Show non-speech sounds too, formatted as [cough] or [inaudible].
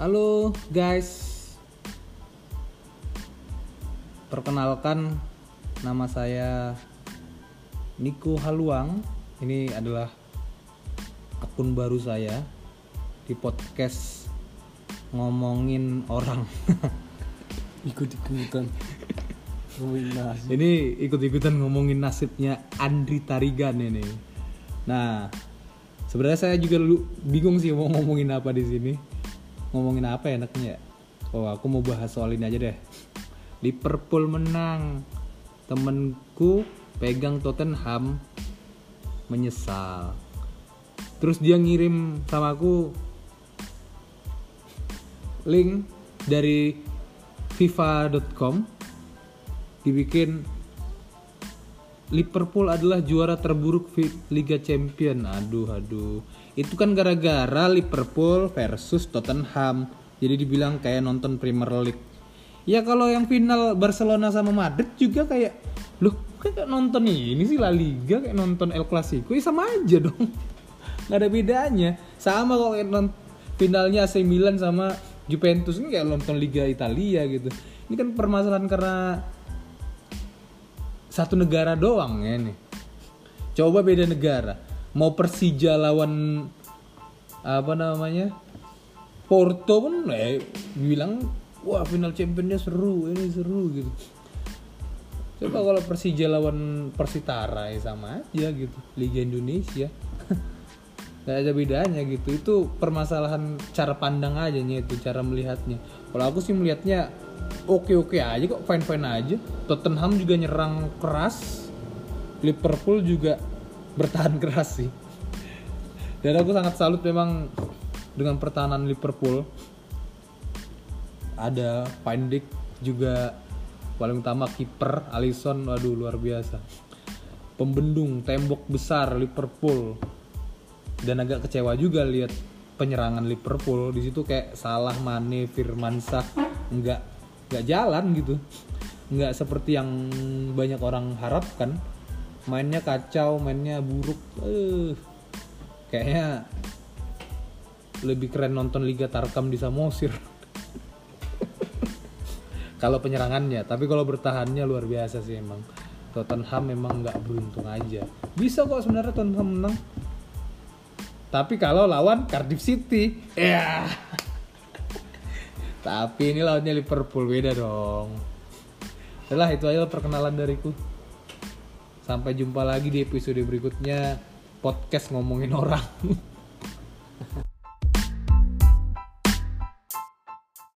Halo guys. Perkenalkan Nama saya Niko Haluang. Ini adalah Akun baru saya Di podcast Ngomongin orang. [laughs] Ikut-ikutan. Ini ikut-ikutan ngomongin nasibnya Andri Tarigan ini. Nah Sebenarnya saya juga bingung sih mau ngomongin apa di sini. Ngomongin apa ya enaknya? ya? Oh, aku mau bahas soal ini aja deh. Liverpool menang. Temenku pegang Tottenham menyesal. Terus dia ngirim sama aku link dari fifa.com dibikin Liverpool adalah juara terburuk Liga Champion. Aduh, aduh. Itu kan gara-gara Liverpool versus Tottenham. Jadi dibilang kayak nonton Premier League. Ya kalau yang final Barcelona sama Madrid juga kayak loh kayak nonton ini sih La Liga kayak nonton El Clasico ya sama aja dong. [laughs] Gak ada bedanya. Sama kok kayak non- finalnya AC Milan sama Juventus ini kayak nonton Liga Italia gitu. Ini kan permasalahan karena satu negara doang ya nih. Coba beda negara. Mau Persija lawan apa namanya? Porto pun eh bilang wah final championnya seru, ini seru gitu. Coba kalau Persija lawan Persitara ya sama aja gitu. Liga Indonesia. [laughs] Gak ada bedanya gitu. Itu permasalahan cara pandang aja nih itu cara melihatnya. Kalau aku sih melihatnya oke-oke aja kok, fine-fine aja. Tottenham juga nyerang keras. Liverpool juga [laughs] bertahan keras sih. Dan aku sangat salut memang dengan pertahanan Liverpool. Ada Pandik juga paling utama kiper Alisson waduh luar biasa. Pembendung tembok besar Liverpool dan agak kecewa juga lihat penyerangan Liverpool. Di situ kayak salah Mane Firmansyah nggak nggak jalan gitu. Nggak seperti yang banyak orang harapkan. Mainnya kacau mainnya buruk. Eh kayaknya lebih keren nonton Liga Tarkam di Samosir [laughs] kalau penyerangannya tapi kalau bertahannya luar biasa sih emang. Tottenham memang nggak beruntung aja. Bisa kok sebenarnya Tottenham menang tapi kalau lawan Cardiff City, ya. Tapi ini lawannya Liverpool beda dong. Setelah itu aja perkenalan dariku. Sampai jumpa lagi di episode berikutnya podcast ngomongin orang. [laughs]